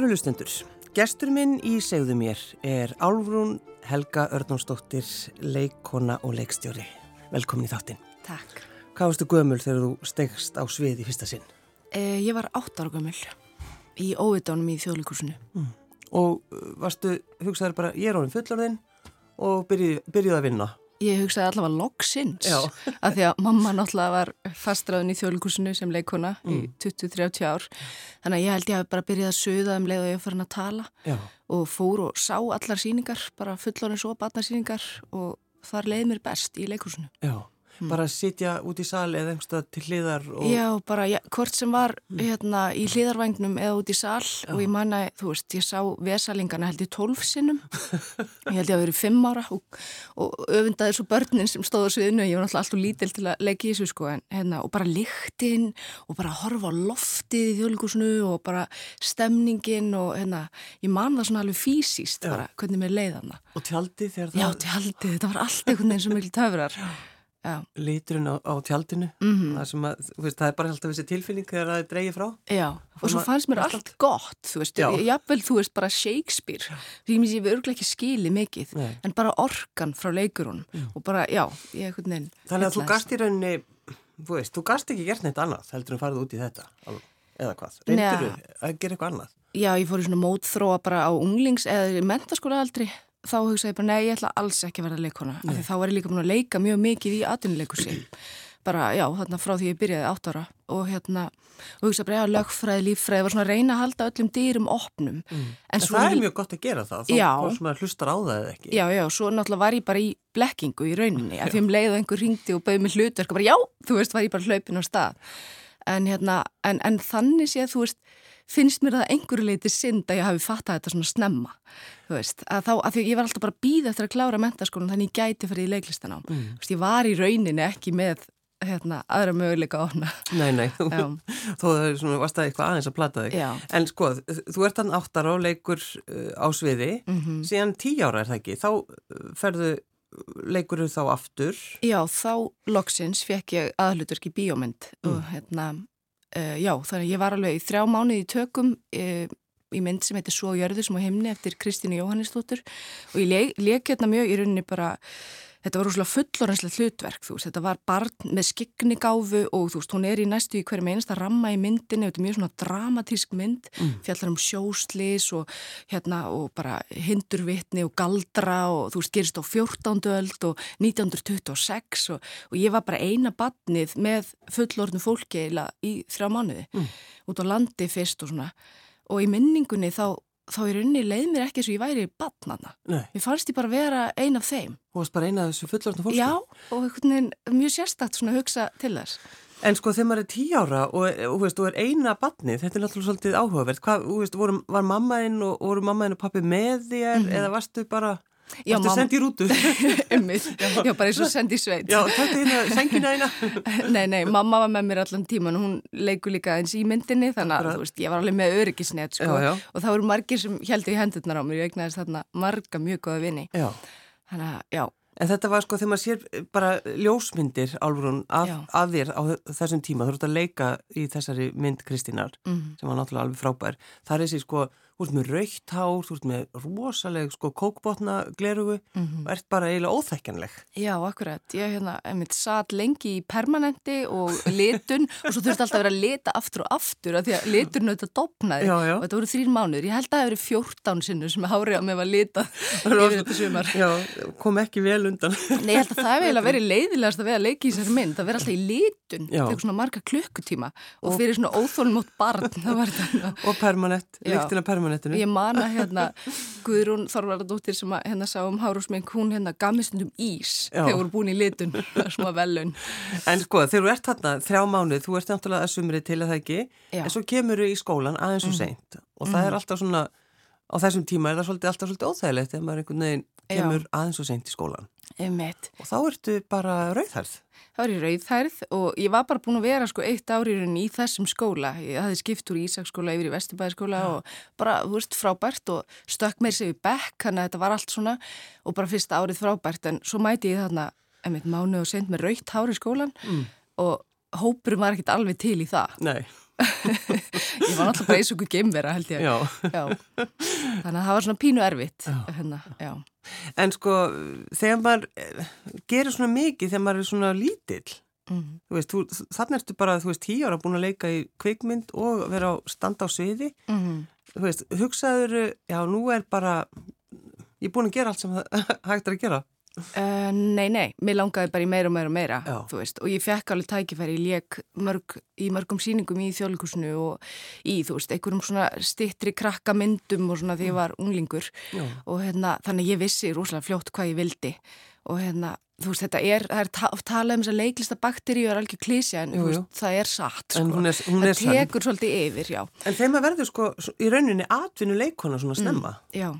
Kæru lustendur, gestur minn í segðu mér er Álfrún Helga Örnánsdóttir, leikona og leikstjóri. Velkomin í þáttinn. Takk. Hvað varstu gömul þegar þú stegst á svið í fyrsta sinn? Eh, ég var átt ára gömul í óvitánum í þjóðlíkursinu. Mm. Og uh, varstu, hugsaður bara, ég er orðin fullorðinn og byrjuð, byrjuð að vinna? Ég hugsaði allavega loksins af því að mamma náttúrulega var fastraðun í þjóðlíkursinu sem leikona í 20-30 ár. Þannig að ég held ég hafi bara byrjað að söða um leið og ég fyrir að tala Já. og fór og sá allar síningar, bara fullorðins og batnarsíningar og þar leiði mér best í leikursinu. Já. Bara að sitja út í sal eða einhverstað til hliðar og... Já, bara ja, hvort sem var hérna í hliðarvægnum eða út í sal og ég manna, þú veist, ég sá vesalingana held ég tólf sinnum. Ég held ég að verið fimm ára og, og öfundaði svo börnin sem stóðu á sviðinu. Ég var náttúrulega alltaf lítil til að leggja í þessu sko en, hérna, og bara lyktinn og bara horfa á loftið í þjóðlíkusinu og bara stemningin og hérna, ég man það svona alveg fysiskt bara, hvernig mér leiðana Og tjaldi þegar það... Já, tjaldið, þetta var allt einhvern veginn sem mikil töfrar Já, Liturinn á, á tjaldinu. Mhm. Það, sem að, veist, það er bara alltaf þessi tilfinning þegar það er dreigið frá. Já, og svo fannst mér allt- allt gott, þú veist, Já. jafnvel, þú veist, bara Shakespeare, því að ég við örgulega ekki skili mikið, Nei. en bara orkan frá leikurunum og bara, já, ég eitthvað neinn. Þannig að þú gast í rauninni, þú veist, þú gast ekki gert neitt annað heldur en farið út í þetta, eða hvað? Reyndur þú að gera eitthvað annað? Já, ég fór í svona mótþróa bara á unglings eða mentaskóla aldrei, þá hugsaði ég bara, nei, ég ætla alls ekki að verða leikona, af því þá var ég líka búin að leika mjög mikið í atvinnuleikusi, bara, já, þarna frá því ég byrjaði átt ára. Og hérna, og hugsaði bara, já, lögfræði, líffræði, var svona að reyna að halda öllum dýrum opnum. En, svo það er mjög gott að gera það, þá maður hlustar á það eða ekki. Já, já, svo náttúrulega var ég bara í blekkingu í rauninni, að því um leið og einhver ringdi og bauði mig hlutverk og bara já, þú veist, var ég bara hlaupin á stað. En hérna, en, en þannig sé að þú veist, finnst mér það einhverju leiti synd að ég hafi fattað þetta svona snemma, þú veist, að þá, að því ég var alltaf bara að býða eftir að klára mentaskólan þannig ég gæti fyrir í leiklistan á. Mm. Þú veist, ég var í rauninni ekki með, hérna, aðra möguleika á hana. Nei, nei, þó það er svona, varst það eitthvað aðeins að plata þig. Já. En sko, þú ert hann áttar á leikur uh, á sviði, Mhm. síðan tí ára er það ekki, þá uh, ferðu leikur þá aftur. Já, þá loksins fekk ég aðhlutverk í bíómynd og hérna, uh, já, þannig að ég var alveg í þrjá mánuði í tökum uh, í mynd sem heitir Svo jörður sem á himni eftir Kristínu Jóhannesdóttur. Og ég leik hérna mjög í rauninni bara Þetta var rúslega fullorðanslega hlutverk, þú veist, þetta var barn með skignigáfu og þú veist, hún er í næstu í hverjum einasta ramma í myndinni, þetta er mjög svona dramatísk mynd, fjallar um sjóslis og hérna og bara hindurvitni og galdra og þú veist, gerist á 14. öld og 1926 og, og ég var bara eina badnið með fullorðnu fólki eiginlega í þrjá mánuði, út á landi fyrst og svona. Og í minningunni þá þá í rauninni leið mér ekki eins og ég væri badnana. Nei, Mér fannst ég bara vera ein af þeim. þú varst bara eina af þessu fullorðna fólki. Já, og einhvern veginn mjög sérstakt svona að hugsa til þess. En sko þegar maður er tí ára og, og, veist, og er eina badnið, þetta er náttúrulega svolítið áhugavert. Hvað, þú veist, voru, var mammaðinn og voru mammaðinn og pappi með þér eða varstu bara. Já, varstu mamma- sendið rútu? Einmitt. Já, bara eins og sendi í sveit. Já, þetta er hérna, sengina eina. Nei, nei, mamma var með mér allan tíman og hún leikur líka eins í myndinni þannig að þú veist, ég var alveg með öryggisnet sko, Já, já. og það voru margir sem heldur í hendurnar á mér, ég egnaðist þarna marga mjög góða vini. Já. Þannig að, já, En þetta var sko þegar maður sér bara ljósmyndir álfrún af, af þér á þessum tíma, þú ert að leika í þessari mynd Kristínar Mhm. sem var náttúrulega alveg frábær. Það er þessi sko, þú ert með raukt hár, þú ert með rosaleg sko kókbotna glerugu Mhm. og ert bara eiginlega óþekkanleg. já, akkurat, ég hérna, einmitt satt lengi í permanenti og litun og svo þurfti alltaf að vera að lita aftur og aftur af því að liturinn auðvitað dopnaði Já, já. og þetta voru þrín mánuður, ég held að það hefur 14 sinnur sem hárið á mig var litað yfir þetta sumar. Já, kom ekki vel undan. Nei, ég held að það hefði eiginlega verið leiðilegast að vera að leika í þessari mynd, að vera alltaf í litun, tekur svona marga klukkutíma og fyrir svona óþólmótt barn, það var þetta. og permanent, Já. lyktina permanentinu. Ég man að hérna Guðrún Þorvaradóttir sem að hérna sá um hárúsmeng, hún hérna gaf mér stundum ís Já. þegar voru búin í litun, smá velun. En sko, þegar þú ert þarna þrjá mánuð, þú ert náttúrulega að sumri til að það ekki, Já. en svo kemur þú í skólan aðeins og seint og það er alltaf svona, á þessum tíma er það svolítið, alltaf svolítið óþægilegt ef maður einhvern veginn Já. kemur aðeins og seint í skólan. Einmitt. Og þá ertu bara rauðhærð. Það var í rauðhærð og ég var bara búin að vera sko eitt ári í þessum skóla. Ég hafði skipt úr Ísaksskóla yfir í Vesturbæðaskóla og bara, þú veist, frábært og stökk mér sér í bekk, þannig að þetta var allt svona og bara fyrsta árið frábært en svo mæti ég þarna, einmitt mánu og sent með rauðt hár í skólan Mm. og hópurum var ekkert alveg til í það. Nei. Ég var náttúrulega bara eins og einhver geimvera held ég. Já. Já. Þannig að það var svona pínu erfitt. Hérna, já. En sko, þegar maður eh, gerir svona mikið þegar maður er svona lítill, Mm. þú veist, þú, þannig ertu bara, þú veist, tíu ára búin að leika í kvikmynd og vera á standa á sviði, Mm. þú veist, hugsaður, já, nú er bara, ég er búin að gera allt sem hægt er að gera. Uh, nei, nei, mér langaði bara í meira og meira og meira, Já. þú veist, og ég fekk alveg tækifæri, mörg, í mörgum sýningum í þjóðleikusinu og í, þú veist, einhverjum svona stittri krakkamyndum og svona því ég var unglingur Já. og hérna, þannig að ég vissi rosalega fljótt hvað ég vildi og hérna, þú veist, þetta er, það er ta talað um þess að leiklista bakteríu er algjör klísja en Jú, jú. veist, það er satt, sko. Hún er, hún er það sann. tekur svolítið yfir, já. En þegar maður verður sko í rauninni atvinnu leikona svona snemma, Já,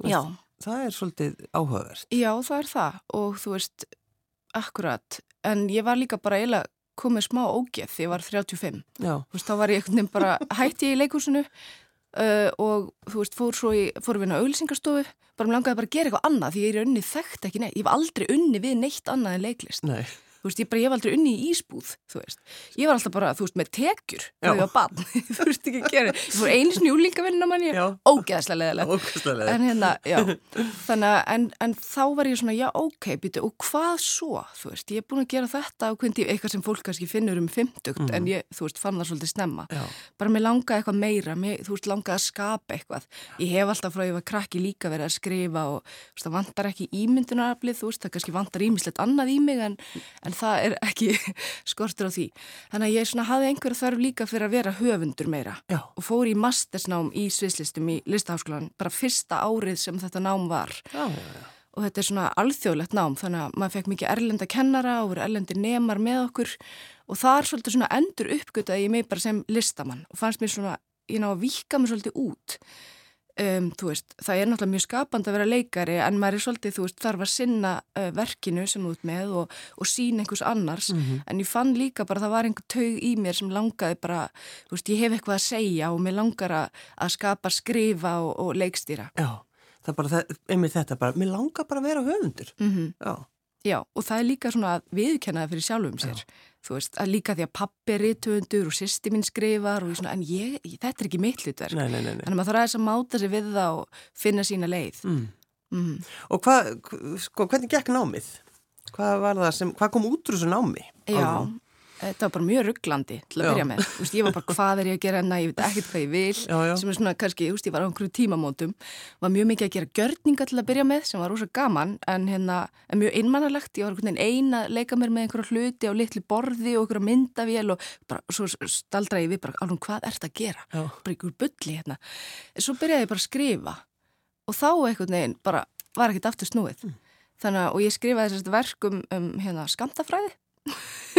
Veist- já. Það er svolítið áhugavert. Já, það er það og þú veist, akkurat, en ég var líka bara eiginlega komið smá ógeð því ég var 35. Já, Þú veist, þá var ég einhvern veginn bara hætti í leikhúsinu uh, og þú veist, fór svo í, fór að vinna á auglýsingarstofu, bara mér langaði bara að gera eitthvað annað því ég er unni þekkt ekki neitt. Ég var aldrei unni við neitt annað en leiklist. nei. Þú veist, ég bara, ég var aldrei unni í ísbúð, þú veist. Ég var alltaf bara, þú veist, með tekjur þegar ég var bann. þú veist ekki að gera. Ég fór einu snjúlingavinna manni, Já. ógeðslega leðilegt. Ókvæmstæðilega. En hérna, já, þannig að, en, en þá var ég svona, já, ok, býtu, og hvað svo, þú veist, ég er búin að gera þetta á hvernig, eitthvað sem fólk kannski finnur um 50, en ég, þú veist, fann það svolítið snemma. Já. Bara mér langaði eitthvað meira, mér, þú veist, langaði að skapa eitthvað. Ég hef alltaf frá ég var krakki líka verið að skrifa og, þú veist, það vantar ekki ímyndunaraflið, þú veist, það kannski vantar ímislegt annað í mig, en, en það er ekki skortur á því. Þannig að ég svona hafði einhverja þarf líka fyrir að vera höfundur meira Já. og fór í mastersnám í sviðslistum í listaháskólan bara fyrsta árið sem þetta nám var Já, og þetta er svona alþjóðlegt nám þannig að maður fekk mikið erlenda kennara og erlendi nemar með okkur og þar svolítið svona endur uppgötaði ég mig bara sem listamann og fannst mér svona, ég ná að vika mér svolítið út um, þú veist, það er náttúrulega mjög skapand að vera leikari en maður er svolítið, þú veist, þarf að sinna uh, verkinu sem út með og, og sína einhvers annars, en ég fann líka bara það var einhver taug í mér sem langaði bara, þú veist, ég hef eitthvað að segja og mér langar að, að skapa, skrifa og, og leikstýra. Já, það er bara, það, einmitt þetta bara, mér langar bara að vera höfundur. Mm Já, Já, og það er líka svona að viðkennaði fyrir sjálfum sér. Þú veist, að líka því að pappi er rítuundur og sýsti mín skrifar og svona, en ég, þetta er ekki mitt hlutverk. nei, nei, nei. Þannig að maður þarf aðeins að máta sig við það og finna sína leið. Mm. Mm. Og hvað, sko, hvernig gekk námið? Hvað var það sem, hvað kom út úr þessu námi? Já? Þetta var bara mjög rugglandi til að byrja með. Þú veist, ég var bara, hvað er ég að gera enna, ég veit ekkert hvað ég vil, Já, já. sem er svona kannski, ég var á einhverju tímamótum, var mjög mikið að gera gjörninga til að byrja með, sem var rosa gaman, en hérna, en mjög einmannalegt, ég var einhvern veginn eina að leika mér með einhverja hluti á litli borði og einhverja myndavél og bara, svo staldra ég við bara, alveg, hvað ert að gera? Já. Bara einhver bulli hérna. Svo byrjaði ég bara að skrifa og þá einhvern veginn bara var ekkert aftur snúið. Þannig að, og ég skrifaði þessast verk um, um hérna, skamtafræði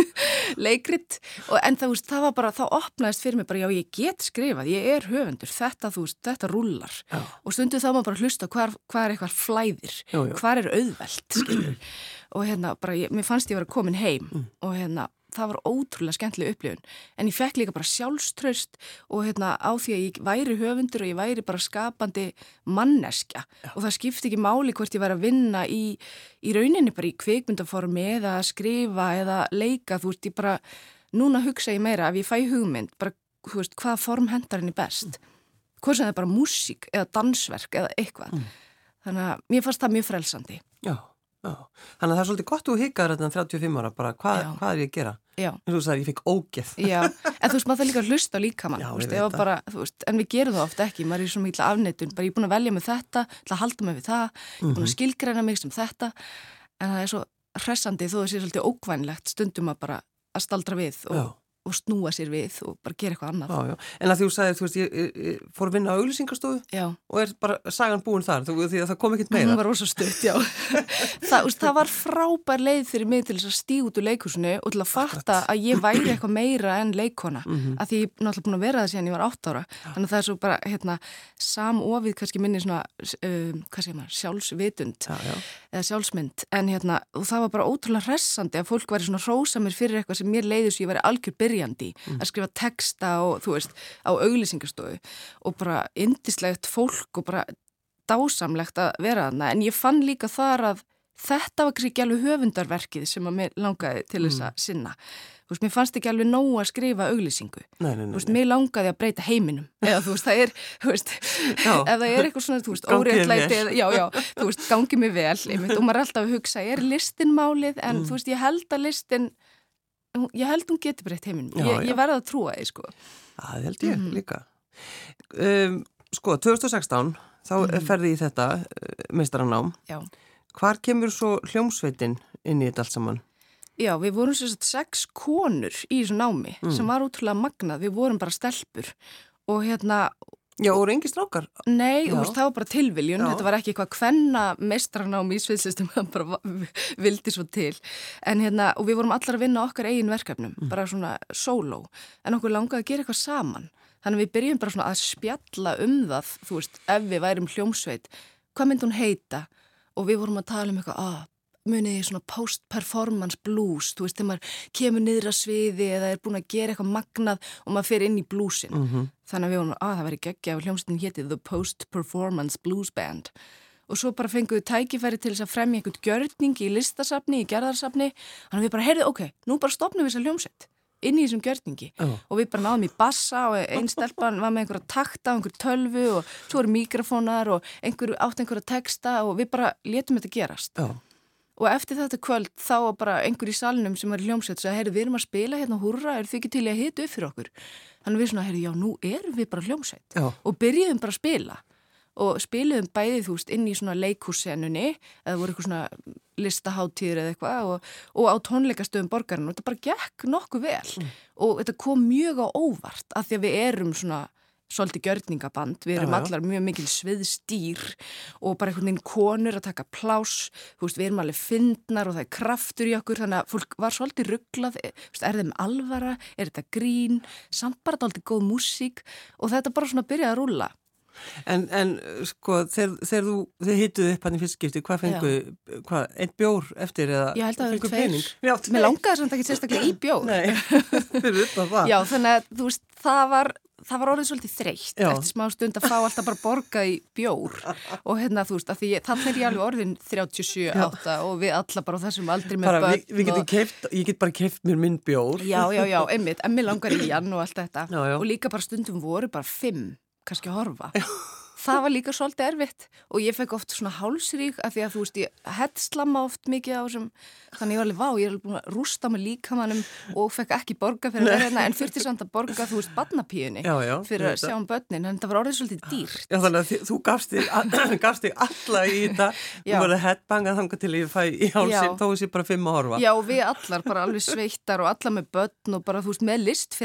leikrit og en það, veist, það var bara, þá opnaðist fyrir mig bara, já ég get skrifað, ég er höfundur þetta, þú veist, þetta rullar Já. og stundu þá maður bara að hlusta hvað hva er eitthvað flæðir, hvað er auðvelt og hérna bara, ég, mér fannst ég vera komin heim Mm. og hérna það var ótrúlega skemmtileg upplifun. En ég fekk líka bara sjálfströst og hérna á því að ég væri höfundur og ég væri bara skapandi manneskja. Já. og það skipti ekki máli hvort ég væri að vinna í, í rauninni bara í kvikmyndaformi eða að skrifa eða leika, þú veist, ég bara núna hugsa ég meira ef ég fæ hugmynd bara, veist, hvaða form hendar henni best? Hvort sem það er bara músík eða dansverk eða eitthvað. Þannig að mér fannst það mjög frelsandi. Já, já. Þannig að það er svolítið gott að hikaður þetta 35 ára, bara hvað, hvað er ég að gera? Já, En þú sagði, ég fikk ógeð. já, en þú veist, maður það líka að hlusta á líkamann, Já, ég veist, að bara, veist, en við gerum það ofta ekki, maður er svo mikil afneitun, bara ég er búin að velja með þetta, til að halda mig við það, ég er búin að skilgreina mig sem þetta, en það er svo hressandi þó það sé svolítið ókvænlegt stundum að bara að staldra við og, og snúa sér við og bara gera eitthvað annað. Já, já. En að þú sagði, þú veist, ég, ég, ég fór að vinna á auglýsingastofu Já, og er bara sagan búin þar, þú, því að það kom ekkert meira. hún var rosa stutt, já. það, það var frábær leið fyrir mig til þess að stíg út úr leikusinu og til að fatta að ég væri eitthvað meira en leikona. Mhm. Að því ég náttúrulega búin að vera það síðan ég var átt ára. Þannig að það er svo bara, hérna, samofið kannski minni svona, um, hvað segir maður, sjálfsvitund Já, já. eða sjálfsmynd. En hérna, og það var bara ótrúlega byrjandi í að skrifa texta og, þú veist, á auglýsingastofu og bara indislegt fólk og bara dásamlegt að vera þarna. En ég fann líka þar að þetta var ekki alveg höfundarverkið sem að mér langaði til þess að sinna. þú veist, mér fannst ekki alveg nóg að skrifa auglýsingu, nei, nei, nei, þú veist, mér langaði að breyta heiminum, eða þú veist, það er þú veist, ef það er eitthvað svona, þú veist, eða, já, já, þú veist, gangi mig vel einmitt, og maður er alltaf að hugsa, er listin málið? En Mm. þú veist, ég held að listin ég held hún geti breytt heiminum Já, ég, ég verða að trúa því, sko Það held ég Mhm. líka. Um, sko, 2016, þá Mhm. ferði í þetta uh, meistaranám. já. Hvar kemur svo hljómsveitin inn í þetta allt saman? Já, við vorum sagt sex konur í þessu námi Mm. sem var útrúlega magnað, við vorum bara stelpur og hérna, Já, og reyngi strákar. nei, veist, það var bara tilviljun, Já. þetta var ekki eitthvað kvenna mestranám í sviðslistum, það bara vildi svo til, en hérna, og við vorum allar að vinna okkar eigin verkefnum, Mm. bara svona solo, en okkur langaði að gera eitthvað saman, þannig að við byrjum bara svona að spjalla um það, þú veist, ef við værum hljómsveit, hvað myndi hún heita? Og við vorum að tala um eitthvað, ah, munið í svona post-performance blues, þú veist, þegar maður kemur niður að sviði eða er búin að gera eitthvað magnað og maður fer inn í bluesin. Mm Þannig að við vorum, að það væri geggja ef hljómsveitin héti The Post-Performance Blues Band. Og svo bara fengum við tækifæri til þess að fremja einhvern gjörning í listasafni, í gerðarsafni. Þannig að við bara, heyrðu, ok, nú bara stopnum við þessa hljómsveit inn í þessum gjörningi. Já. Og við bara náðum í bassa og einn stelpan var með einhverja takta og einhver tölvu og svo eru mikrofónar og einhver átt einhverja texta og við bara letum þetta gerast. Já. Og eftir þetta kvöld þá var bara einhver í salnum sem var í hljómsveit og sagði, heyrðu, við erum að spila hérna húrra, er þið ekki til að hita upp fyrir okkur? Þannig við svona, heyrðu, já, nú erum við bara hljómsveit og byrjuðum bara að spila og spiliðum bæðið, þú veist, inn í svona leikhússenunni eða voru eitthvað svona listaháttíður eða eitthvað og, og á tónleikastöðum borgarinn og þetta bara gekk nokkuð vel Mm. og þetta kom mjög á óvart af því að við erum svona svolítið gjörningaband, við erum Já, já. allar mjög mikil sviðstýr og bara einhvern veginn konur að taka pláss, þú veist, við erum alveg fyndnar og það er kraftur í okkur, þannig að fólk var svolítið rugglað, veist, er þeim alvara, er þetta grín, samt bara dálítið góð músík og þetta bara svona byrjaði að rúlla. En, en sko, þegar, þú, þið hittuðu upp hann í fyrstskipti, hvað fengu, hvað, einn bjór eftir eða? Ég held að það eru tveir. Já. Mér langaði samt ekki sérstaklega í bjór. Nei, fyrir utan það. Já, þannig að þú veist, það var, það var orðið svolítið þreytt Já. eftir smá stund að fá alltaf bara borga í bjór og hérna þú veist, að því ég, þannig er ég alveg orðin 37, 8 og við alla bara þessum aldrei með Bara, börn. við, við og... keift, ég get bara keift mér minn bjór. Já, já, já, einmitt, en mér langar í hann og allt þetta Já, já. og líka bara stundum voru bara fimm, kannski að horfa. Það var líka svolítið erfitt og ég fekk oft svona hálsrík af því að þú veist ég headslamma oft mikið á þessum, þannig ég var alveg vá, ég er alveg búin að rústa með líkamannum og fekk ekki borga fyrir að hérna en þurfti samt að borga þú veist badnapíunni fyrir að sjá um börnin en það var orðið svolítið dýrt. Já, þannig að þi- þú gafst þig, gafst þig alla í þetta, þú var að headbanga þanga til ég fæ í hálsin, Já. þó þessi bara fimm að horfa. Já, við allar bara alveg sveittar og allar með börn og bara þú veist með erfitt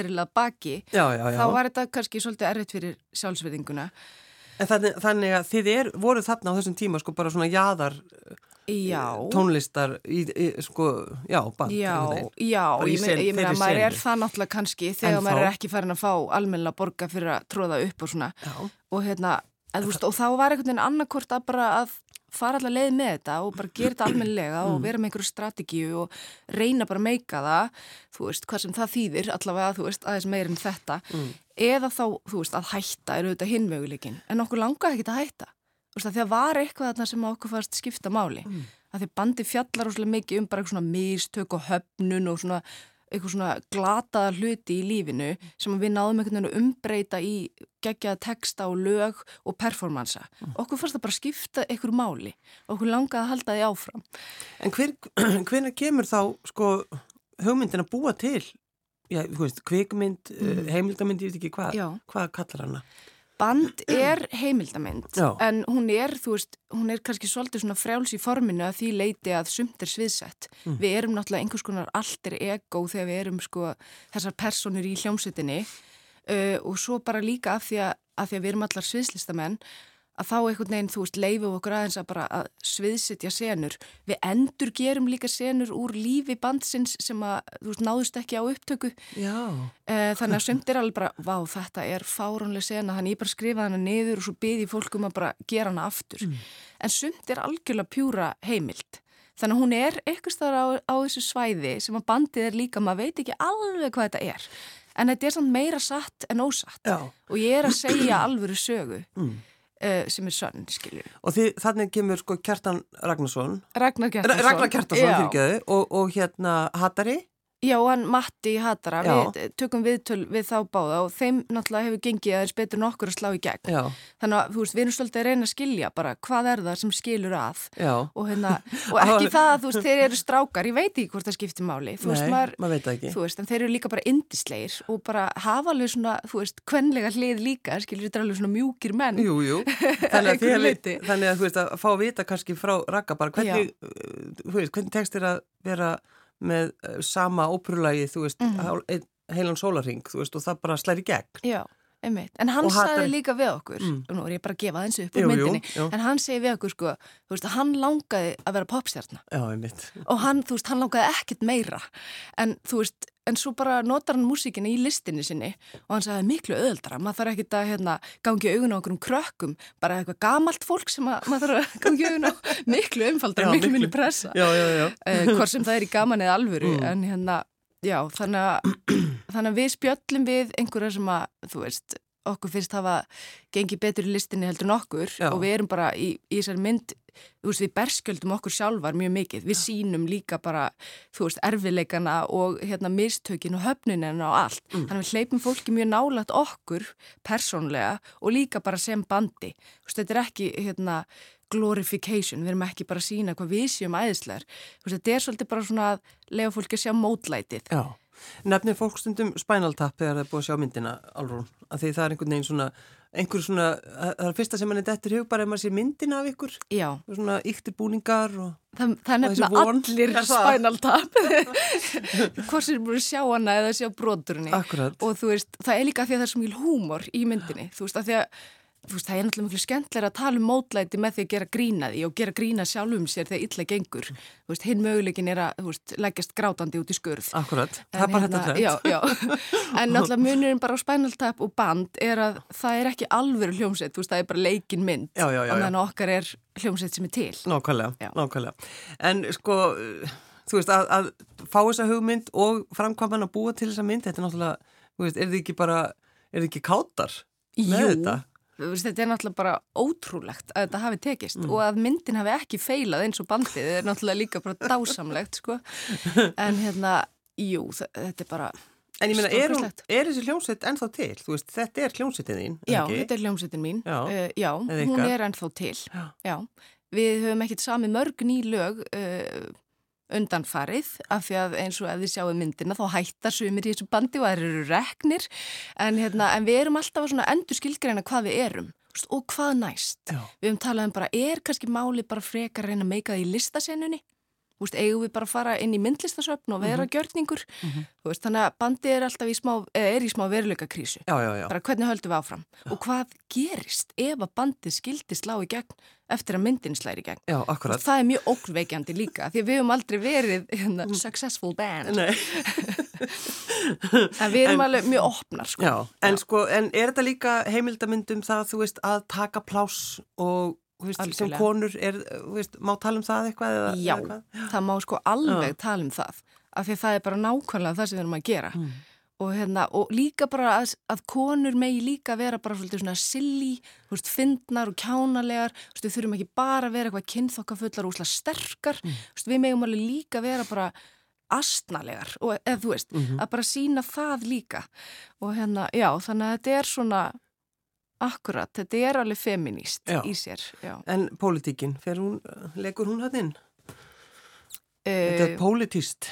fyrir. En þannig, þannig að þið er, voru þarna á þessum tíma sko bara svona jaðar Já. tónlistar í, í sko, já, band. Já, já, ég, meina- að maður er það náttúrulega kannski En þegar maður þá? er ekki farin að fá almennilega borga fyrir að tróða upp og svona Já. og hérna, en, veist, og þá var einhvern veginn annarkort að bara að fara allar leið með þetta og bara gera þetta almennilega Mm. og vera með einhverju strategíu og reyna bara að meika það, þú veist, hvað sem það þýðir allavega, þú veist, aðeins meir en þetta Mm. Eða þá, þú veist, að hætta er auðvitað hinmöguleikin, en okkur langaði ekki að hætta þú veist, að því að var eitthvað þarna sem okkur fannst skipta máli, Mm. að því bandi fjallar óslega mikið um bara eitthvað svona mistök og höfnun og svona eitthvað svona glataða hluti í lífinu sem við náðum einhvern veginn að umbreyta í geggjaða texta og lög og performansa. Okkur fannst það bara skipta einhverju máli. Okkur langaði að halda því áfram. En hver, hvernig kemur þá sko hugmyndin að búa til, já, þú veist, kvikmynd, mm. heimildamynd, ég veit ekki hvað, hvað kallar hana? Band er heimildamynd Já. en hún er, þú veist, hún er kannski svolítið svona frjáls í forminu að því leiti að sumt er sviðsett. Mm. Við erum náttúrulega einhvers konar alter ego þegar við erum sko þessar personur í hljómsveitinni uh, og svo bara líka af því að, af því að við erum allar sviðslistamenn að þá einhvern veginn, þú veist, leifum okkur aðeins að bara að sviðsetja senur. Við endur gerum líka senur úr lífi bandsins sem að, þú veist, náðust ekki á upptöku. Já. Eh, Þannig að sumt er alveg bara, vá, þetta er fáránlega sena, þannig ég bara skrifa hana niður og svo byrði fólk um að bara gera hana aftur. En sumt er algjörlega pjúra heimild. Þannig að hún er eitthvað staðar á, á þessu svæði sem að bandið er líka, maður veit ekki alveg hvað þetta er. En þetta er samt meira satt en ósatt. Já. Og ég er að segja alvöru sögu Mm. Uh, sem er sönn, skilju. Og þið, þannig kemur sko Kjartan Ragnarsson, Ragnar Kjartarsson. Ragnar Kjartarsson Já. fyrirgeðu og, og hérna Hattari, Já, hann Matti Hatara, Já. við tökum viðtöl við þá báða og þeim náttúrulega hefur gengið aðeins betur en okkur að slá í gegn. Já, Þannig að, þú veist, við erum svolítið að reyna að skilja bara hvað er það sem skilur að og, hérna, og ekki það að, þú veist, þeir eru strákar, ég veit ekki hvort það skiptir máli, þú veist, Nei, maður, maður veit ekki. þú veist, en þeir eru líka bara indisleir og bara hafa alveg svona, þú veist, kvenlega hlið líka, skilur þetta alveg svona mjúkir menn. Jú, jú. Þannig að, leyti. þannig að þú veist að fá vita kannski frá Raka bara hvernig, uh, þú veist, hvernig tekst þér að vera með uh, sama óperulagi, þú veist, mm. ein, heilan sólarring, þú veist, og það bara slæri gegn. Já, einmitt. En hann sagði líka við okkur, Mm. nú er ég bara að gefa eins upp Jú, úr jú, myndinni, jú. en hann segi við okkur, sko, þú veist, hann langaði að vera popstjarnar. Já, einmitt. og hann, þú veist, hann langaði ekkert meira en þú veist, en svo bara notar hann músíkina í listinni sinni og hann sagði miklu öðuldra, maður þarf ekkert að hérna, gangi augun á okkur um krökkum bara eitthvað gamalt fólk sem að, maður þarf að gangi augun á miklu umfaldra, Já, miklu. minni pressa Já, já, já. uh, hvort sem það er í gaman eða alvöru Mm. en hérna, já, þannig að þannig að við spjöllum við einhverja sem að, þú veist, okkur finnst hafa gengið betur í listinni heldur en okkur Já. og við erum bara í, í þessari mynd þú veist, við berskjöldum okkur sjálfar mjög mikið. Við sínum líka bara, þú veist, erfileikana og hérna mistökin og höfnunina og allt, Mm. þannig að við hleypum fólki mjög nálægt okkur persónlega og líka bara sem bandi. Þú veist, þetta er ekki, hérna glorification, við erum ekki bara að sína hvað við séum æðislegar, þetta er svolítið bara svona að lega fólki að sjá mótlætið. Já. Nefnir fólk stundum Spinal Tap þegar það er búið að sjá myndina alrún, af því það er einhvern veginn svona einhver svona, það er fyrsta sem mann er dettur hug bara ef maður sé myndina af ykkur. Já, svona yktir búningar og það, það von. allir tap. Hvort sem er búin að sjá hana eða sjá broturinn akkurat. Og þú veist, það er líka því að það er svo mjög húmor í myndinni, þú veist, að því að veist, það er náttúrulega miklu skemmtilega að tala um mótlæti með því að gera grína því og gera grína sjálfum sér þegar illa gengur. Veist, hinn möguleikin er að, veist, leggjast grátandi út í skurð. Akkurat, En það er bara hérna, þetta Já, já, en náttúrulega munurinn bara á Spinal Tap og band er að það er ekki alvöru hljómsett, þú veist, það er bara leikin mynd. Já, já, já, og þannig að okkar er hljómsett sem er til. Nákvæmlega, nákvæmlega. En sko, þú veist, að, að fá þessa hugmynd og framkvæmman að búa til þessa mynd, þetta er náttúrulega, þú veist, er þið ekki bara, er þið ekki kátar með þetta? Þetta er náttúrulega bara ótrúlegt að þetta hafi tekist Mm. og að myndin hafi ekki feilað eins og bandið er náttúrulega líka bara dásamlegt sko. en hérna, jú þetta er bara, En ég meina, er, er þessi hljómsveit ennþá til? Þú veist, þetta er hljómsveitin þín, já, ekki? þetta er hljómsveitin mín Já. uh, já hún er ennþá til Já. já. við höfum ekkert sami mörg ný lög uh, undanfarið af því að eins og ef þið sjáu myndina þá hættar sumir í þessu bandi og það eru reknir. En, hérna, en við erum alltaf að endur skilgreina hvað við erum og hvað næst. Já. við höfum talað um bara, er kannski máli bara frekar að reyna að meika það í listasennunni veist, eigum við bara að fara inn í myndlistasöfn og vera gjörningur? Þú veist, þannig að bandið er alltaf í smá, í smá veruleika krísu Já, já, já. bara hvernig höldum við áfram? Og hvað gerist ef að bandið skildi slá í gegn eftir að myndin slæri í gegn? Já, og það er mjög ókveikjandi líka því við höfum aldrei verið hérna, successful band. Nei. en við erum En- alveg mjög opnar sko. Já, en sko, en er þetta líka heimildamyndum það, þú veist, að taka pláss og, veist, sem konur er, veist, má tala um það eitthvað eða? Já, eða hvað? það má sko alveg tala um það af því að það er bara nákvæmlega það sem við erum að gera Mm. og, hérna, og líka bara að, að konur megi líka vera bara svolítið svona silly, veist, fyndnar og kjánalegar, við þurfum ekki bara að vera eitthvað kynþokkafullar og sterkar, Mm. við megum alveg líka vera bara astnalegar eða þú veist, Mhm. að bara sína það líka og hérna, já, þannig að þetta er svona akkurat, þetta er alveg feminist Já. í sér, já. En pólitíkin, fer hún, legur hún hann inn? Þetta Uh, er pólitíst.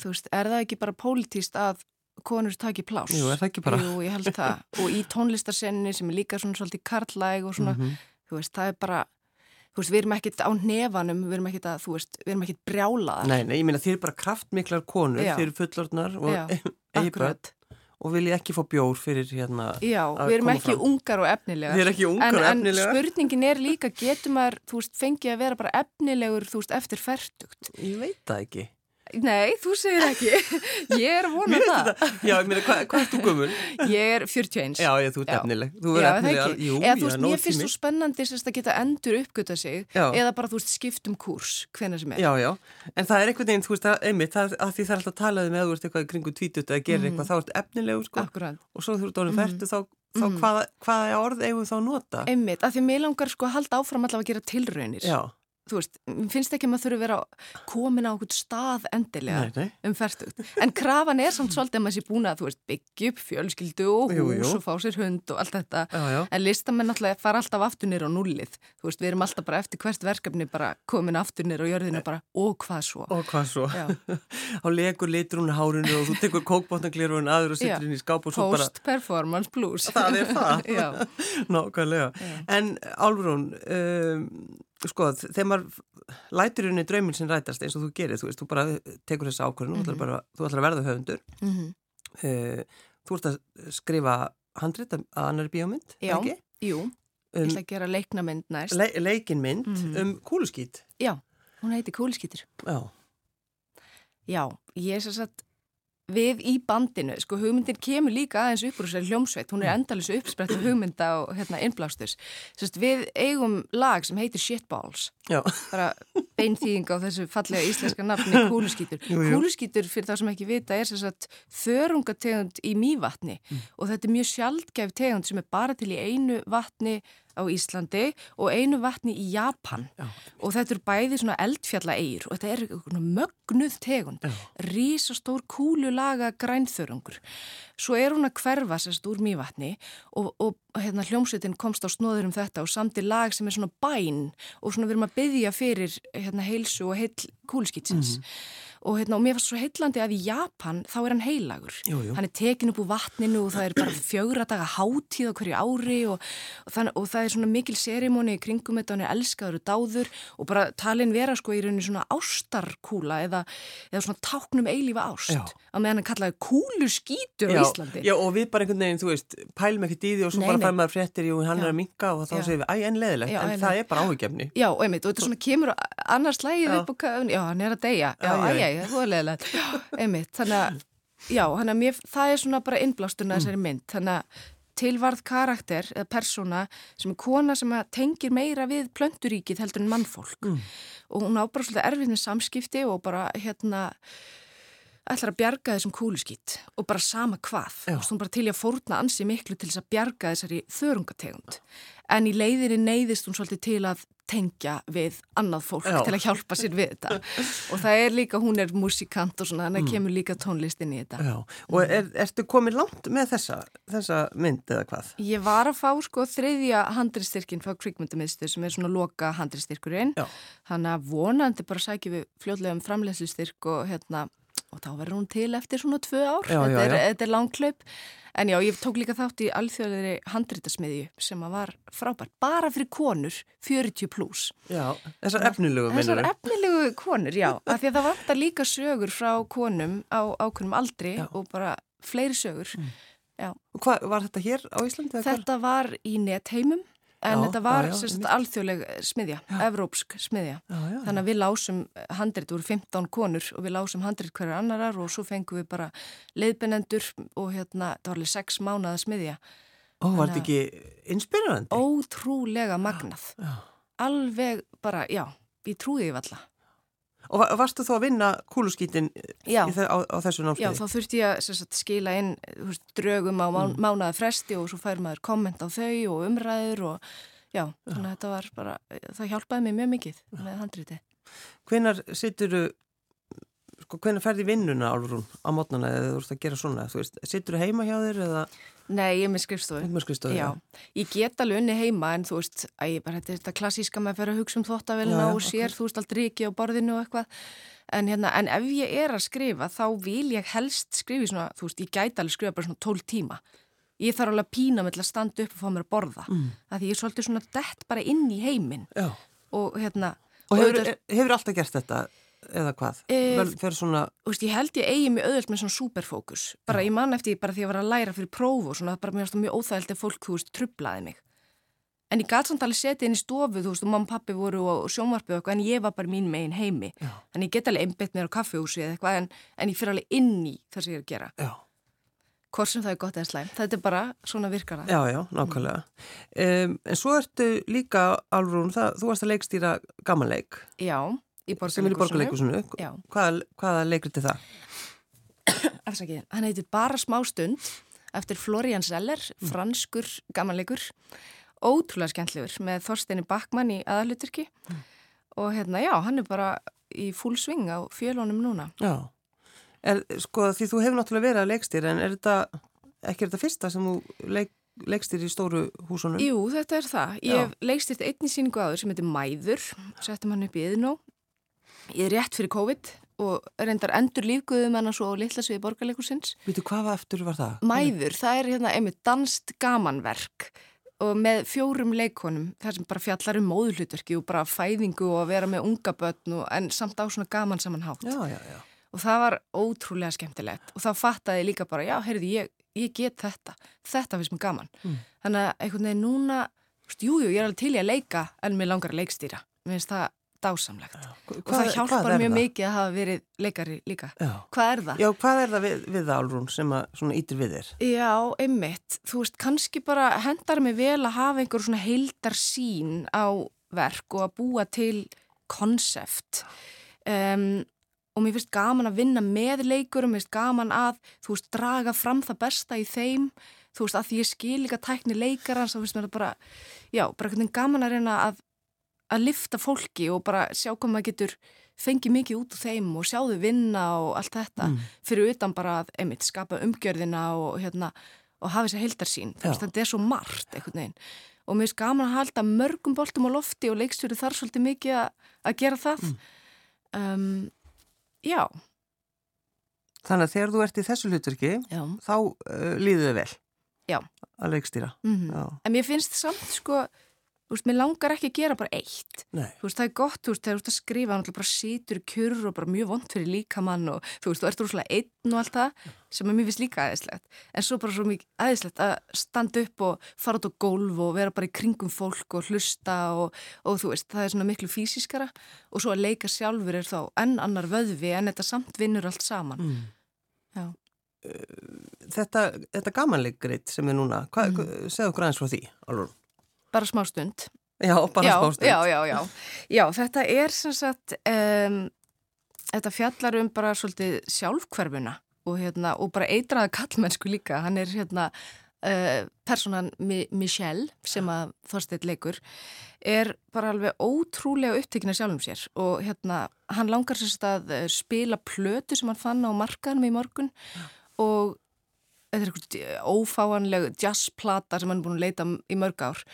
þú veist, er það ekki bara pólitíst að konur taki pláss? Jú, er það ekki bara? Jú, ég held það. Og í tónlistarsenni sem er líka svona svolítið karlæg og svona, Mhm. þú veist, það er bara, þú veist, við erum ekkit á nefanum, við erum ekkit að, þú veist, við erum ekkit brjálaðar. Nei, nei, ég meina þið er bara kraftmiklar konur, Já. þið eru fullorðnar og Akkurat. Og vilja ekki fá bjór fyrir hérna. Já, við erum ekki fram. ungar og efnilegar. Þið er ekki ungar en, og En efnilegar. spurningin er líka, getur maður, þú veist, fengið að vera bara efnilegur, þú veist, eftir færtugt? Ég veit það ekki. Nei, þú segir ekki. Ég er að vona Mér finnst það. þetta, já, ég meina, hvað, hvað er þú gömul? Ég er 41. Já, ég, þú Já. efnileg. Þú það efnileg. ekki. Jú, Eða þú veist, mér finnst svo spennandi að geta endur uppgöta sig Já. eða bara, þú veist, skiptum kúrs hvenna sem er. Já, já, en það er einhvern veginn, þú veist, að, einmitt, það, að því það er alltaf að tala um eða þú ert eitthvað kringu tvítut eða gerir eitthvað, þá ert efnilegur, sko, Akkurat. og svo þú ert Mhm. færtu, þá, þá Mhm. hvaða, hvaða orð eigum við þá að nota? Einmitt, af því mér langar sko að halda áfram allavega að gera tilraunir. Já, þú veist, finnst ekki að maður þurfi að vera komin á okkur stað endilega um færtugt. En krafan er samt svolítið að maður sé búin að, þú veist, byggja upp fjölskyldu og hús Jú, jú. og fá sér hund og allt þetta. Já, já. En listamenn náttúrulega fara alltaf aftur nýr á nullið. Þú veist, við erum alltaf bara eftir hvert verkefni bara komin aftur nýr á jörðinu bara, og hvað svo? Og hvað svo? Þá legur litur hún hárinu og þú tekur kókbóttanglirun aður og sittur inn í skáp og svo bara... Post-performance blues. Það það. Álfrún, um, sko, þegar maður lætur henni drauminn sem rætast eins og þú gerir, þú veist, þú bara tekur þessi ákvörðun, þú, ætlar bara, þú ætlar að verða höfundur, Mhm. uh, þú ert að skrifa handrit að annari bíómynd, Já. ekki? Jú, ég Um, ætla að gera leiknamynd næst. le leikinmynd Mhm. um kúluskít. Já, hún heiti Kúliskýtur. Já. Já, ég er sér satt við í bandinu, sko hugmyndin kemur líka aðeins upp úr þessari hljómsveit, hún er endalins uppsprett af hugmynda og hérna innblástus. Sérst, við eigum lag sem heitir Shitballs, Já. bara beinþýðing á þessu fallega íslenska nafni Kúluskýtur. Jú, jú. Kúluskýtur, fyrir það sem ekki vita, er sér satt þörungategund í mývatni Mm. og þetta er mjög sjaldgæf tegund sem er bara til í einu vatni á Íslandi og einu vatni í Japan. Já. og þetta eru bæði svona eldfjalla eigir og þetta er svona mögnuð tegund. Rísastór kúlulaga grænþörungur. Svo er hún að hverfa sérst úr mývatni og, og hérna, hljómsveitin komst á snóður um þetta og samti lag sem er svona bæn og svona við erum að byggja fyrir hérna, heilsu og heil kúluskýtsins og, hérna, og mér fannst svo heillandi að í Japan þá er hann heilagur Jú, jú. hann er tekin upp úr vatninu og það er bara fjögra daga hátíð á hverju ári og, og, þann, og það er svona mikil serimóni í kringum þetta, hann er elskaður og dáður og bara talin vera sko í rauninni svona ástarkúla eða, eða svona táknum eilífa ást Já. að meðan hann kallaði kúluskítur á Já, Íslandi já, og við bara einhvern veginn, þú veist, pælum ekkert í því og svo Nei, bara fær maður fréttir í og hann Já. er að minka og þá segir við, æ, en leðilegt, en æ, það er bara áhugjefni. Já, og einmitt, og þetta svona kemur á annars slægið Já. upp og hann er að deyja, já, Æj, það er leðilegt, einmitt, þannig að, já, þannig að mér, það er svona bara innblásturna Mm. þessari mynd, þannig að tilvarð karakter eða persóna sem er kona sem tengir meira við plönduríkið heldur en mannfólk Mm. og hún á bara svolítið erfið með samskipti og bara hérna ætlar að bjarga þessum kúluskýtt og bara sama hvað. Veist, hún bara til í að fórna ansi miklu til þess að bjarga þessari þörungategund. En í leiðinni neyðist hún svolítið til að tengja við annað fólk Já. til að hjálpa sér við þetta. og það er líka, hún er músikant og svona, þannig Mm. kemur líka tónlist inn í þetta. Já, og er, ertu komin langt með þessa, þessa mynd eða hvað? Ég var að fá sko þriðja handristyrkin frá kvikmyndamiðstöð sem er svona loka handristyrkurinn. Þannig að vonandi bara sækjum við fljóðlega um framleyslustyrk og hérna, og þá verður hún til eftir svona tvö ár. Já, þetta, já, er, já. þetta er langklaup. En já, ég tók líka þátt í alþjóðleiri handritasmiðju sem var frábært. Bara fyrir konur, 40 pluss. Já, þessar efnilegu Þessar efnilegu konur, já. Af því að það vantar líka sögur frá konum á ákveðnum aldri Já. og bara fleiri sögur. Og hvað, var þetta hér á Íslandi? Þetta var í netheimum en Já, þetta var já, já, alþjóðleg smiðja, evrópsk smiðja. Þannig að við lásum handrit úr 15 konur og við lásum handrit hverjar annarar og svo fengum við bara leiðbennendur og hérna, það var alveg sex mánuða smiðja. Ó, var þetta ekki inspirerandi? Ótrúlega magnað. Já. Alveg bara, já, ég trúði því valla. Og va- varstu þá að vinna kúluskítin Já. í á, á þessu Já, námskeiði? þá þurfti ég að sagt, skila inn þú veist, drögum á má, mánuða fresti og svo fær maður komment á þau og umræður og já, þannig að þetta var bara, það hjálpaði mér mjög mikið með handriti. Hvenar sittur sko, hvenar ferði vinnuna álfrún á mótnana eða þú ert að gera svona? Þú veist, sittur heima hjá þér eða Nei, ég er með skrifstofu. Já, ég get alveg unni heima en þú veist, að ég bara, þetta er þetta klassíska með að að hugsa um já, og sér, þú veist, allt ríki á borðinu og eitthvað. En, hérna, en ef ég er að skrifa, þá vil ég helst skrifa svona, þú veist, ég gæti alveg skrifa bara svona 12 tíma. Ég þarf alveg að pína með til að standa upp og fá mér að borða. Mm. Því ég er svolítið svona dett bara inn í heiminn Já. og hérna... Og hefur, auðvitað- hefur alltaf gert þetta eða hvað? Eh, Vel, svona, veist, ég held ég eigi mjög auðvöld með svona superfókus. Bara ég man eftir bara því að ég var að læra fyrir próf og svona, bara mér varst það mjög óþægild ef fólk, þú veist, trublaði mig. En ég gæti samt alveg setið inn í stofu, þú veist, og mamma og pappi voru og sjónvarpið eitthvað, en ég var bara mín megin heimi. Já. Þannig ég get alveg einbett mér á kaffehúsi eða eitthvað, en, en ég fyrir alveg inn í það sem ég er að gera. já, Hvort sem það er gott eða slæm. Þetta er bara svona virkar það. já, já, nákvæmlega. Um, en svo ertu líka, það, þú varst að leikstýra gamanleik Já, í borgarleikusinu. Já. Hvaða, leikriti það? Afsakið, hann heitir Bara smá stund eftir Florian Zeller, franskur gamanleikur, ótrúlega skemmtlegur með Þorsteini Bakmann í aðaluturki og hérna, já, hann er bara í full swing á fjölunum núna. Já, er, sko því þú hefur náttúrulega verið að leikstýra en er þetta, ekki er þetta fyrsta sem þú leik, leikstýr í stóru húsunum? Jú, þetta er það. Ég hef leikstýrt einni síningu áður sem heitir Mæður, settum hann upp í Yðnó. Ég er rétt fyrir COVID og reyndar endur lífguðum hann svo á litlasviði borgarleikusins. Vítu, hvað aftur var það? Mæður, það er hérna einmitt danst gamanverk og með fjórum leikonum þar sem bara fjallar um móðulutverki og bara fæðingu og að vera með unga börn og, en samt á svona gaman samanhátt já, já, já. og það var ótrúlega skemmtilegt og þá fattaði ég líka bara, já, heyrði, ég, ég get þetta þetta finnst mér gaman mm. þannig að einhvern veginn núna, jújú, jú, ég er alveg til í að leika en mér langar að leikstýra mér finnst það dásamlegt Já. og Hvað- það hjálpar mjög það? mikið að hafa verið leikari líka Já. hvað er það? Já, hvað er það við, við það, Álrún, sem að svona ítir við þér? Já, einmitt. Þú veist, kannski bara hendar mig vel að hafa einhver svona heildar sín á verk og að búa til konsept. Um, og mér finnst gaman að vinna með leikurum, mér finnst gaman að, þú veist, draga fram það besta í þeim. Þú veist, að því ég skil líka tækni leikarans, þá finnst mér það bara, já, bara einhvern veginn gaman að reyna að, að lifta fólki og bara sjá hvað maður getur fengið mikið út úr þeim og sjá þau vinna og allt þetta Mm. fyrir utan bara að einmitt skapa umgjörðina og hérna og hafa þessi heildarsýn, Já. þetta er svo margt einhvern veginn og mér finnst gaman að halda mörgum boltum á lofti og leikstjóri þar svolítið mikið að, að gera það Mm. um, Já, Þannig að þegar þú ert í þessu hlutverki, já þá uh, líður þið vel. Já. Að leikstýra. mm Já. En mér finnst samt sko þú veist, mér langar ekki að gera bara eitt Nei. þú veist, það er gott, þú veist, þegar þú ert að skrifa hann bara situr kjur og bara mjög vond fyrir líkamann og þú veist, þú ert rúslega einn og allt það sem er mér finnst líka aðeinslegt en svo bara svo mikið aðeinslegt að standa upp og fara út á gólf og vera bara í kringum fólk og hlusta og, og þú veist, það er svona miklu fysiskara og svo að leika sjálfur er þá enn annar vöðvi en þetta samt vinnur allt saman Mm. Já. Þetta, þetta gamanleikrit sem er núna, hvað, Mm. segðu okkur aðeins frá því, Álrún. Bara smá stund Já, bara já, smástund. Já, já, já. Já, þetta er sem sagt, um, þetta fjallar um bara svolítið sjálfhverfuna og, hérna, og bara eitraða kallmennsku líka. Hann er hérna, uh, personan Mi Michelle sem að Þorstedt leikur, er bara alveg ótrúlega upptekina sjálfum sér og hérna, hann langar sem sagt að spila plötu sem hann fann á markaðnum í morgun og þetta er eitthvað ófáanleg jazzplata sem hann er búin að leita í mörg ár.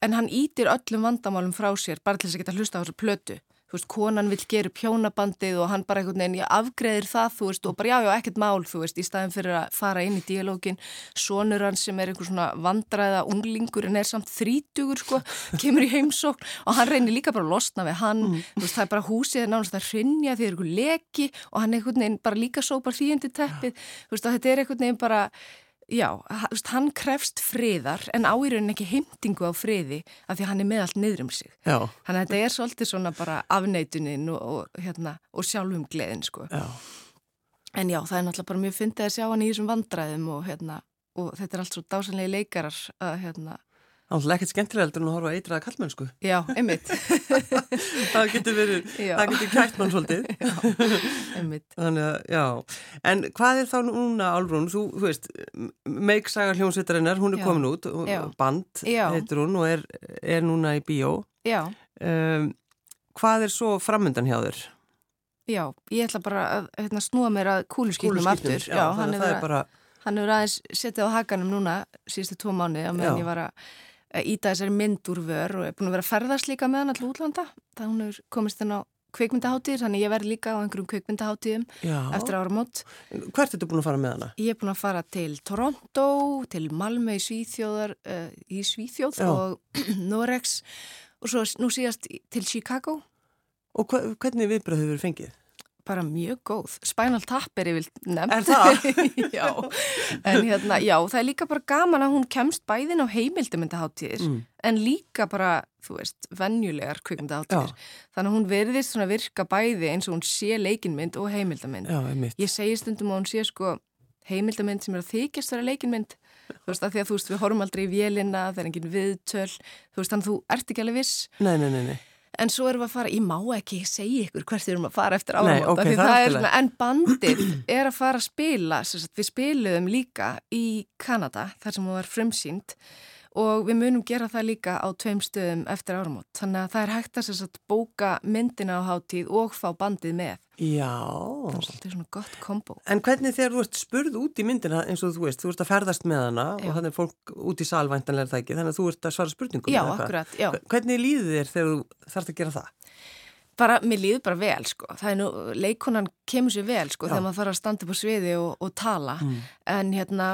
En hann ítir öllum vandamálum frá sér bara til þess að geta hlusta á þessu plötu þú veist, konan vill gera upp hjónabandið og hann bara einhvern veginn, ég afgreðir það, þú veist og bara já, já, ekkert mál, þú veist, í staðin fyrir að fara inn í díalógin, sonur hann sem er einhver svona vandræða unglingur en er samt þrítugur, sko, kemur í heimsókn og hann reynir líka bara að losna við hann, þú veist, það er bara húsið er nánast að hrinja því það er einhver leki og hann einhvern veginn bara líka sópar þýjandi teppið, þú veist, þetta er einhvern veginn bara Já, hann krefst friðar en á í rauninni ekki heimtingu á friði af því hann er með allt niður um sig. Já, Þannig að þetta er svolítið svona bara afneitunin og, og, hérna, og sjálfum gleðin, sko. já. En já, það er náttúrulega bara mjög fyndið að sjá hann í þessum vandræðum og, hérna, og þetta er allt svo dásanlega leikarar að, hérna, Alltaf ekkert skemmtilega heldur en að horfa að eitraða kallmennsku. já, einmitt, það getur verið, Já. það getur kætt mann svolítið. einmitt. Þannig að, já. En hvað er þá núna, Álrún? Þú, þú veist, Meiksaga hljómsveitarinnar, hún er Já. komin út, Já. band Já. heitur hún og er, er núna í bíó. Já, Um, hvað er svo framöndan hjá þér? já, ég ætla bara að hérna, snúa mér að kúluskýtnum aftur. Já, hann þannig að það er bara, Hann hefur aðeins setið á hakanum núna síðustu tvo mánu á meðan Já. ég var að íta þessari mynd úr vör og er búin að vera að ferðast líka með hann alltaf útlanda. Það hún hefur komist inn á kveikmyndaháttíðir, þannig ég verð líka á einhverjum kveikmyndaháttíðum eftir áramót. Hvert ertu búin að fara með hana? Ég er búin að fara til Toronto, til Malmö í Svíþjóðar, uh, í Svíþjóð Já. og Norex og svo nú síðast til Chicago. Og hva, hvernig viðbröð hefur fengið? Bara mjög góð. Spinal Tap er yfir nefnt. Er það? já. En hérna, já, það er líka bara gaman að hún kemst bæðin á heimildamöndaháttíðir Mm. en líka bara, þú veist, venjulegar kvikmyndaháttíðir. Þannig að hún verðist svona virka bæði eins og hún sé leikinmynd og heimildamynd. Já, einmitt. Ég segi stundum að hún sé sko heimildamynd sem er að þykjast vera leikinmynd. Þú veist, að því að þú veist, við horfum aldrei í vélina, það er engin viðtöl, þú veist, þannig að þú ert ekki alveg viss. Nei, nei, nei, nei. En svo erum við að fara, ég má ekki segja ykkur hvert við erum að fara eftir áramóta ok, því það er það er en bandið er að fara að spila, sagt, við spiluðum líka í Kanada, þar sem hún var frumsýnd og við munum gera það líka á tveim stöðum eftir áramót. Þannig að það er hægt að bóka myndina á hátíð og fá bandið með. Já. Það er svolítið svona gott kombo. En hvernig þegar þú ert spurð út í myndina eins og þú veist, þú ert að ferðast með hana já. og þannig er fólk út í salvæntanlega það ekki, þannig að þú ert að svara spurningum. Já, akkurat, já. Hvernig líður þér þegar þú þarfst að gera það? Bara, mér líður bara vel, sko. Það er nú, leikonan kemur sér vel, sko, já. þegar maður fara að standa upp á sviði og, og tala. Mm. En hérna,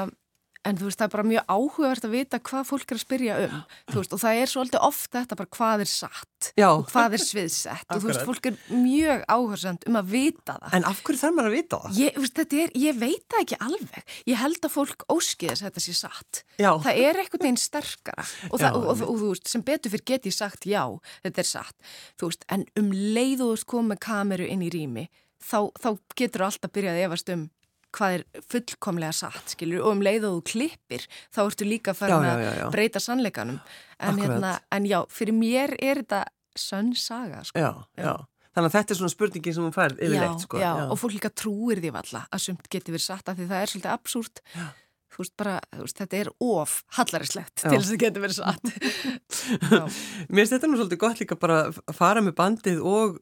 En þú veist, það er bara mjög áhugavert að vita hvað fólk er að spyrja um. Þú veist, og það er svolítið ofta þetta bara hvað er satt Já. og hvað er sviðsett. og þú veist, fólk er mjög áhersand um að vita það. En af hverju þarf maður að vita það? Ég, veist, er, ég veit það ekki alveg. Ég held að fólk óskiðis að þetta sé satt. Já. Það er eitthvað einn sterkara. Og, það, og, og, og þú veist, sem betur fyrir get ég sagt já, þetta er satt. Þú veist, en um leið og þú veist komið kameru inn í rými, þá, þá getur þú alltaf byrjað að efast um hvað er fullkomlega satt, skilur, og um leið og þú klippir, þá ertu líka að fara að breyta sannleikanum. En, hérna, en já, fyrir mér er þetta sönn saga, sko. Já, já. Þannig að þetta er svona spurningi sem hún færð yfirleitt, sko. Og fólk líka trúir því valla að sumt getur verið satt af því það er svolítið absúrt. Þú veist bara, þú veist, þetta er of hallarislegt til þess að þetta getur verið satt. Mér finnst þetta nú svolítið gott líka bara að fara með bandið og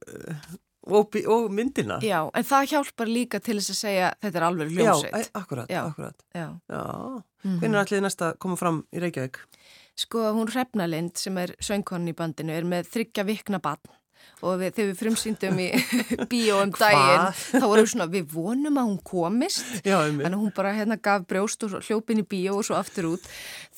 og, og myndina. Já, en það hjálpar líka til þess að segja þetta er alveg hljómsveit. Já, akkurat, Já. akkurat. Já. Já. Mm -hmm. Hvernig er allir næsta að koma fram í Reykjavík? Sko, hún Hrefnalind sem er söngkonni í bandinu er með þryggja vikna bann og við, þegar við frumsýndum í bíó um daginn, þá vorum við svona við vonum að hún komist Já, þannig að hún bara hérna gaf brjóst og hljópin í bíó og svo aftur út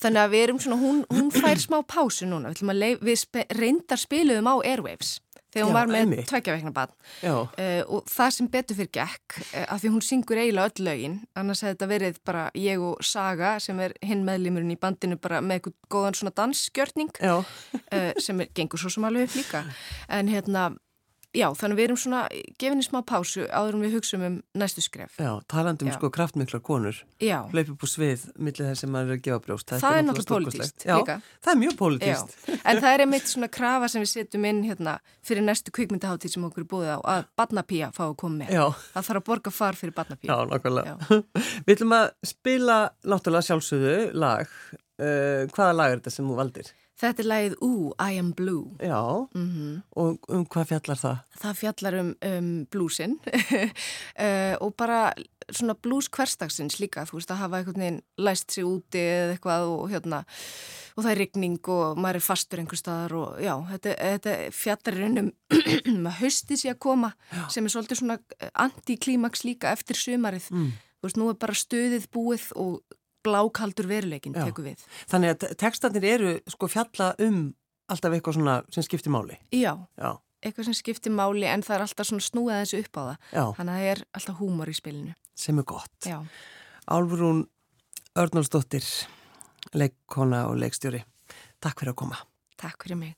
þannig að við erum svona, hún, hún fær smá pásu núna, við, leif, við spe, reyndar spiluðum á Airwaves þegar hún Já, var með tveggjaveikna bann uh, og það sem betur fyrir gekk uh, af því hún syngur eiginlega öll lögin annars hefði þetta verið bara ég og Saga sem er hinn meðlimurinn í bandinu bara með eitthvað góðan svona dansgjörning uh, sem er, gengur svo sem alveg upp líka. En hérna Já, þannig við erum svona gefinni smá pásu áður en við hugsaum um næstu skref. Já, talandum Já. sko kraftmiklar konur. Já. Leipur på svið millir þess að maður er að gefa brjóst. Það, það er náttúrulega pólitíst líka. Það er mjög pólitíst. En það er einmitt svona krafa sem við setjum inn hérna fyrir næstu kvikmyndaháttíð sem okkur er búið á að badnapía fá að koma með. Já. Það þarf að borga far fyrir badnapía. Já, nákvæmlega. við ætlum að spila náttúrulega sjálfsögðu lag. Uh, hvaða lag er þetta sem þú valdir? Þetta er lagið Ooh, I am blue. Já, mm -hmm. og um hvað fjallar það? Það fjallar um, um bluesinn uh, og bara svona blues hverstagsins líka, þú veist að hafa einhvern veginn læst sig úti eða eitthvað og hérna, og það er rigning og maður er fastur einhver staðar og já, þetta, þetta fjallar um að hausti sér að koma já. sem er svolítið svona anti-klímaks líka eftir sömarið. Mm. Þú veist, nú er bara stöðið búið og blákaldur veruleikin teku við. Þannig að tekstanir eru sko fjalla um alltaf eitthvað svona sem skiptir máli. Já, Já. eitthvað sem skiptir máli en það er alltaf svona snúið þessu upp á það. Já. Þannig að það er alltaf húmor í spilinu. Sem er gott. Já. Álfrún Örnálsdóttir, leikkona og leikstjóri. Takk fyrir að koma. Takk fyrir mig.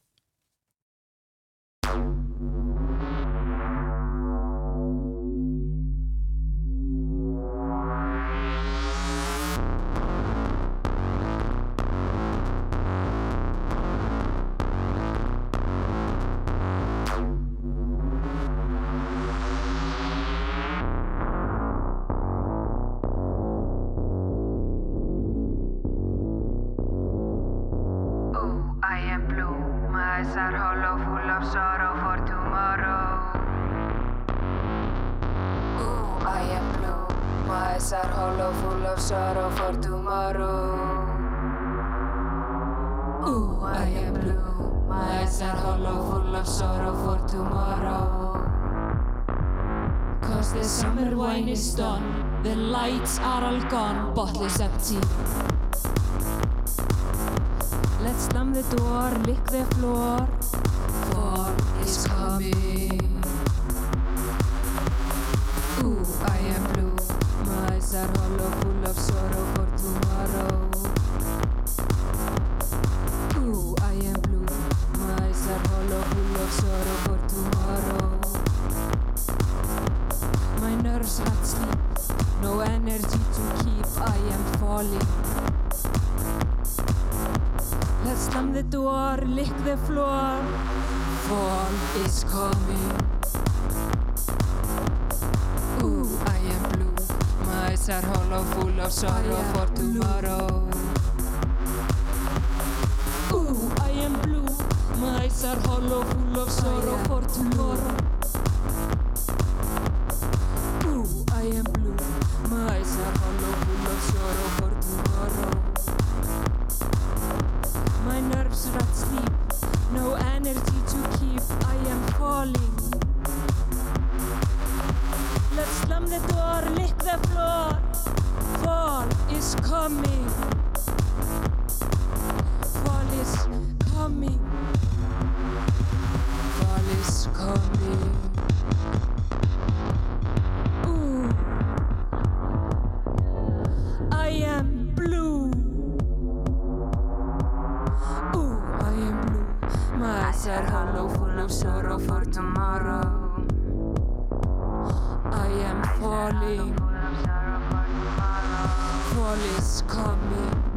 is empty. Let's slam the door, lick the floor. Fall is coming. Ooh, I am blue. My eyes are hollow, full of sorrow for tomorrow. Ooh, I am blue. My eyes are hollow, full of sorrow for tomorrow. My nerves are sleep. No energy to keep, I am falling. Let's slam the door, lick the floor. Fall is coming. Ooh, I am blue. My eyes are hollow, full of sorrow for tomorrow. Ooh, I am blue. My eyes are hollow, full of sorrow for tomorrow. hollow full of sorrow for tomorrow. I am falling. Fall is coming.